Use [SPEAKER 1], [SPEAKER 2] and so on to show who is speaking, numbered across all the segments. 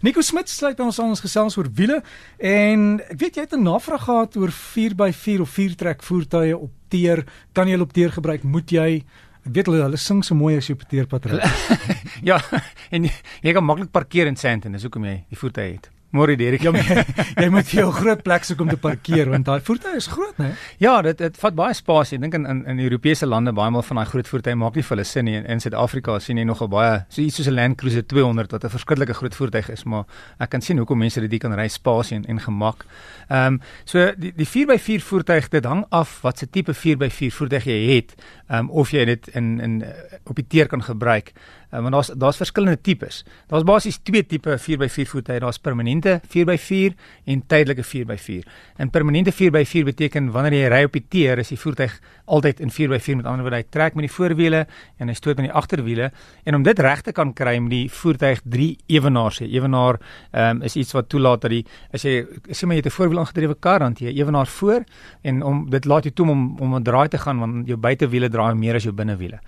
[SPEAKER 1] Nico Smit sluit by ons aan ons gesels oor wiele en ek weet jy het 'n navraag gehad oor 4x4 of 4-trek voertuie op teer. Kan jy hulle op teer gebruik? Moet jy Ek weet hulle hulle sing so mooi as jy op teerpad ry.
[SPEAKER 2] ja, en jy kan maklik parkeer in Sandton, dis hoekom jy die voertuie het. Môre Derek.
[SPEAKER 1] Ja, jy moet vir jou groot plek soek om te parkeer want daai voertuie is groot, né?
[SPEAKER 2] Ja, dit dit vat baie spasie. Ek dink in in in Europese lande baie maal van daai groot voertuie maak nie vir hulle sin nie. In, in Suid-Afrika sien jy nogal baie so iets soos 'n Land Cruiser 200 wat 'n verskriklike groot voertuig is, maar ek kan sien hoekom mense dit kan ry spasie en, en gemak. Ehm um, so die die 4x4 voertuig dit hang af wat se tipe 4x4 voertuig jy het, ehm um, of jy dit in in op die teer kan gebruik. Um, want daar's daar's verskillende tipes. Daar's basies twee tipe 4x4 voertuie. Daar's permanente 4x4 en tydelike 4x4. En permanente 4x4 beteken wanneer jy ry op die teer, is die voertuig altyd in 4x4 met ander woorde hy trek met die voorwiele en hy stoot met die agterwiele. En om dit reg te kan kry met die voertuig 3 ewenaars hê. Ewenaar um, is iets wat toelaat dat die as jy sê maar jy het 'n voorwiel aangedrewe kar dan jy ewenaar voor en om dit laat jou toe om om 'n draai te gaan want jou buitewiele draai meer as jou binnewiele.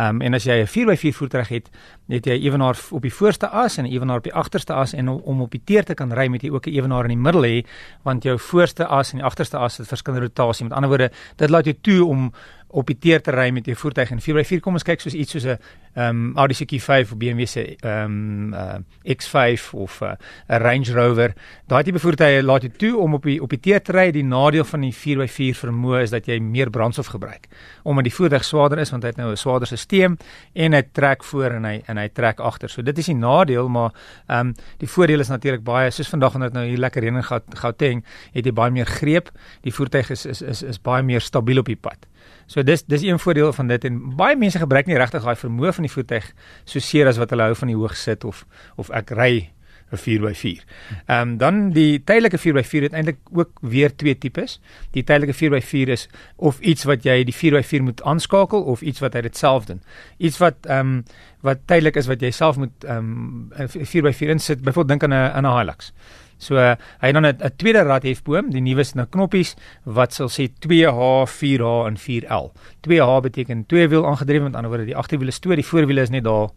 [SPEAKER 2] Ehm um, en as jy 'n 4x4 voertuig het, het jy ewenaar op die voorste as en ewenaar op die agterste as en om op die teer te kan ry met jy ook 'n ewenaar in die middel hê want jou voorste as en die agterste as het verskillende rotasie. Met ander woorde, dit laat jou toe om op die teer te ry met jou voertuig en 4x4 kom ons kyk soos iets soos 'n ehm um, Audi Q5 of BMW se ehm um, uh, X5 of uh, 'n uh, Range Rover. Daai tipe voertuie laat jou toe om op die op die teer te ry. Die nadeel van die 4x4 vermoë is dat jy meer brandstof gebruik omdat die voertuig swaarder is want hy het nou 'n swaarder stelsel en hy trek voor en hy en hy trek agter. So dit is die nadeel, maar ehm um, die voordeel is natuurlik baie soos vandag wanneer dit nou hier lekker reën en Gauteng, het jy baie meer greep. Die voertuig is is is is baie meer stabiel op die pad. So dis dis een voordeel van dit en baie mense gebruik nie regtig daai vermoë van die voertuig so seer as wat hulle hou van die hoog sit of of ek ry 'n 4x4. Ehm um, dan die tydelike 4x4 het eintlik ook weer twee tipes. Die tydelike 4x4 is of iets wat jy die 4x4 moet aanskakel of iets wat hy dit self doen. Iets wat ehm um, wat tydelik is wat jy self moet ehm um, 'n 4x4 insit. Byvoorbeeld dink aan 'n 'n Hilux. So uh, hy het dan 'n tweede rad hefboom, die nuwe is nou knoppies wat sal sê 2H, 4H en 4L. 2H beteken twee wiel aangedrewe, met ander woorde die agterwiele stoot, die voorwiele is net daar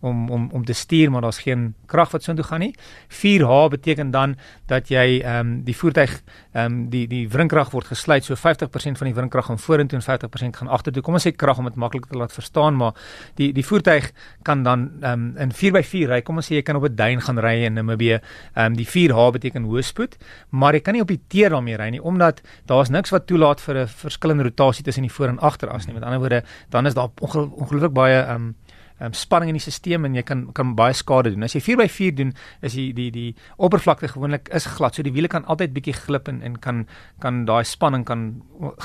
[SPEAKER 2] om om om te stuur maar daar's geen krag wat soontoe gaan nie. 4H beteken dan dat jy ehm um, die voertuig ehm um, die die wrinkrag word gesluit so 50% van die wrinkrag gaan vorentoe en 50% gaan agtertoe. Kom ons sê krag om dit maklik te laat verstaan, maar die die voertuig kan dan ehm um, in 4x4 ry. Kom ons sê jy kan op 'n duin gaan ry in Namibië. Ehm um, die 4H beteken hoë spoed, maar jy kan nie op die teer daarmee ry nie omdat daar's niks wat toelaat vir 'n verskillende rotasie tussen die voor en agteras nie. Met ander woorde, dan is daar ongelooflik baie ehm um, um, spanning in die stelsel en jy kan kan baie skade doen. As jy 4x4 doen, is die die die oppervlakte gewoonlik is glad. So die wiele kan altyd bietjie glip en en kan kan daai spanning kan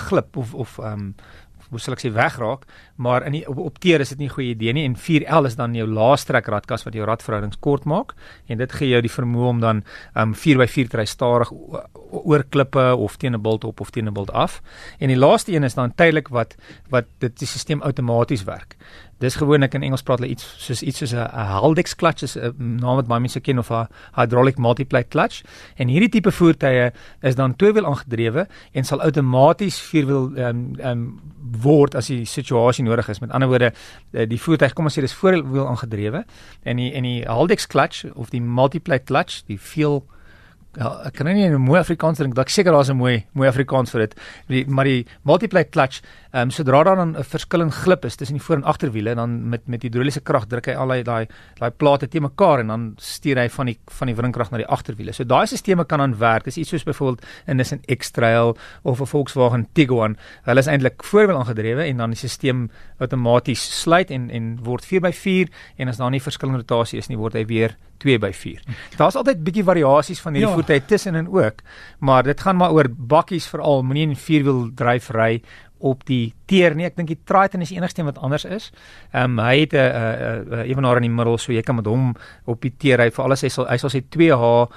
[SPEAKER 2] glip of of ehm um, hoe sal ek sê wegraak, maar in die, op, op teer is dit nie 'n goeie idee nie en 4L is dan jou laastrek radkas wat jou radverhoudings kort maak en dit gee jou die vermoë om dan um 4x4 te ry stadig oor klippe of teen 'n bult op of teen 'n bult af. En die laaste een is dan tydelik wat wat dit die stelsel outomaties werk. Dis gewoonlik in Engels praat hulle iets soos iets soos 'n Haldex clutch is 'n naam wat baie mense ken of 'n hydraulic multiply clutch. En hierdie tipe voertuie is dan tweewiel aangedrewe en sal outomaties vierwiel ehm um, ehm um, word as die situasie nodig is. Met ander woorde, eh, die voertuig kom ons sê dis voorwiel aangedrewe en die en die Haldex clutch of die multiply clutch, die veel Ja, ek kan nie 'n mooi Afrikaans dink, dalk seker daar's 'n mooi mooi Afrikaans vir dit. Die maar die multiply clutch, ehm um, sodra daar dan 'n verskillende glip is tussen die voor en agterwiele, dan met met hidroliese krag druk hy al daai daai daai plate te mekaar en dan stuur hy van die van die wringkrag na die agterwiele. So daai stelsels kan dan werk. Dis iets soos byvoorbeeld in 'n Nissan X-Trail of 'n Volkswagen Tiguan. Hulle is eintlik voorwiel aangedrewe en dan die stelsel outomaties sluit en en word 4x4 en as daar nie verskillende rotasie is nie, word hy weer 2 by 4. Daar's altyd bietjie variasies van hierdie ja. Voertuie tussenin ook, maar dit gaan maar oor bakkies veral, moenie in vierwiel dryf ry op die teer nie. Ek dink die Triton is die enigste een wat anders is. Ehm um, hy het 'n uh, uh, uh, ewenaar in die middel so jy kan met hom op die teer ry vir alles hy sal hy sal sê 2H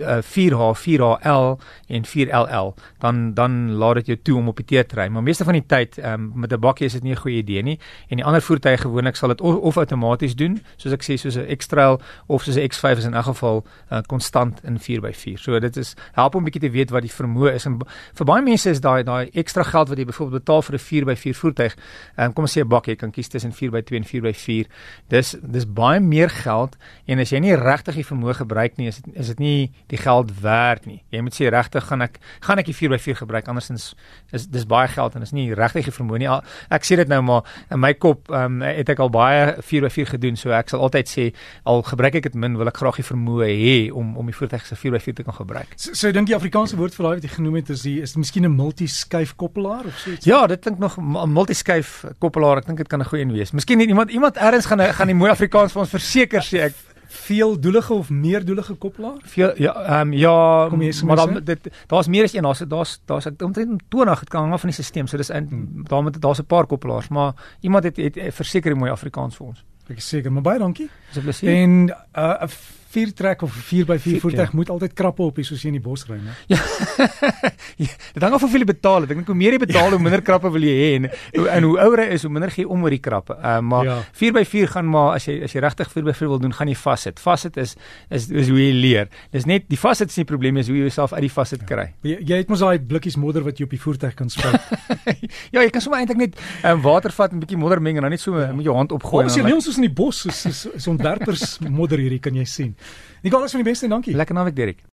[SPEAKER 2] uh, 4H, 4HL en 4LL, dan dan laat dit jou toe om op die teer te ry. Maar meeste van die tyd um, met 'n bakkie is dit nie 'n goeie idee nie. En die ander voertuie gewoonlik sal dit of, of outomaties doen, soos ek sê soos 'n X-Trail of soos 'n X5 is in elk geval konstant uh, in 4x4. So dit is help om 'n bietjie te weet wat die vermoë is en vir baie mense is daai daai ekstra geld wat jy byvoorbeeld betaal vir 'n 4x4 voertuig, um, kom ons sê 'n bakkie, jy kan kies tussen 4x2 en 4x4. Dis dis baie meer geld en as jy nie regtig die vermoë gebruik nie, is dit is dit nie die geld werd nie. Jy moet sê regtig gaan ek gaan ek die 4x4 gebruik andersins is dis baie geld en is nie regtig die vermoë nie. Ek sê dit nou maar in my kop um, het ek al baie 4x4 gedoen, so ek sal altyd sê al gebruik ek dit min, wil ek graag die vermoë hê om om die voertuig se 4x4 te kan gebruik.
[SPEAKER 1] So, so dink jy Afrikaanse woord vir daai wat jy genoem het is die is miskien 'n multiskuif koppelaar of so iets?
[SPEAKER 2] Ja, dit klink nog 'n multiskuif koppelaar. Ek dink dit kan 'n goeie een wees. Miskien iemand iemand eers gaan gaan die mooi Afrikaans vir ons verseker sê ek
[SPEAKER 1] veeldoelige of meerdoelige koppelaar?
[SPEAKER 2] Veel ja, ehm um, ja, maar dan dit daar's meer as een, daar's daar's daar's omtrent 20, dit kan hang af van die stelsel. So dis in hmm. daar moet daar's 'n paar koppelaars, maar iemand het het, het verseker mooi Afrikaans vir ons.
[SPEAKER 1] Ek is seker, maar baie dankie.
[SPEAKER 2] Dis 'n plesier.
[SPEAKER 1] En 'n uh, vier trek of 4 by 4 voertuig ja. moet altyd krappe op hê soos jy in die bos ry, né?
[SPEAKER 2] Ja. ja. Dit hang af hoeveel jy betaal. Ek dink hoe meer jy betaal, hoe minder krappe wil jy hê en en hoe ouer jy is, hoe minder gee om oor die krappe. Uh, maar ja. 4 by 4 gaan maar as jy as jy regtig 4 by 4 wil doen, gaan jy vassit. Vassit is is is hoe jy leer. Dis net die vassit is nie probleem is hoe jy jouself uit die vassit kry.
[SPEAKER 1] Ja. Jy, jy het mos daai blikkies modder wat jy op die voertuig kan spuit.
[SPEAKER 2] ja, jy kan sommer eintlik net um, water vat en 'n bietjie modder meng en dan net so ja. met jou hand opgooi.
[SPEAKER 1] Ons is nie ons is in die bos, so, so, so ontwerpers modder hierdie kan jy sien. Nikolas van die beste, dankie.
[SPEAKER 2] Lekker naweek Derek.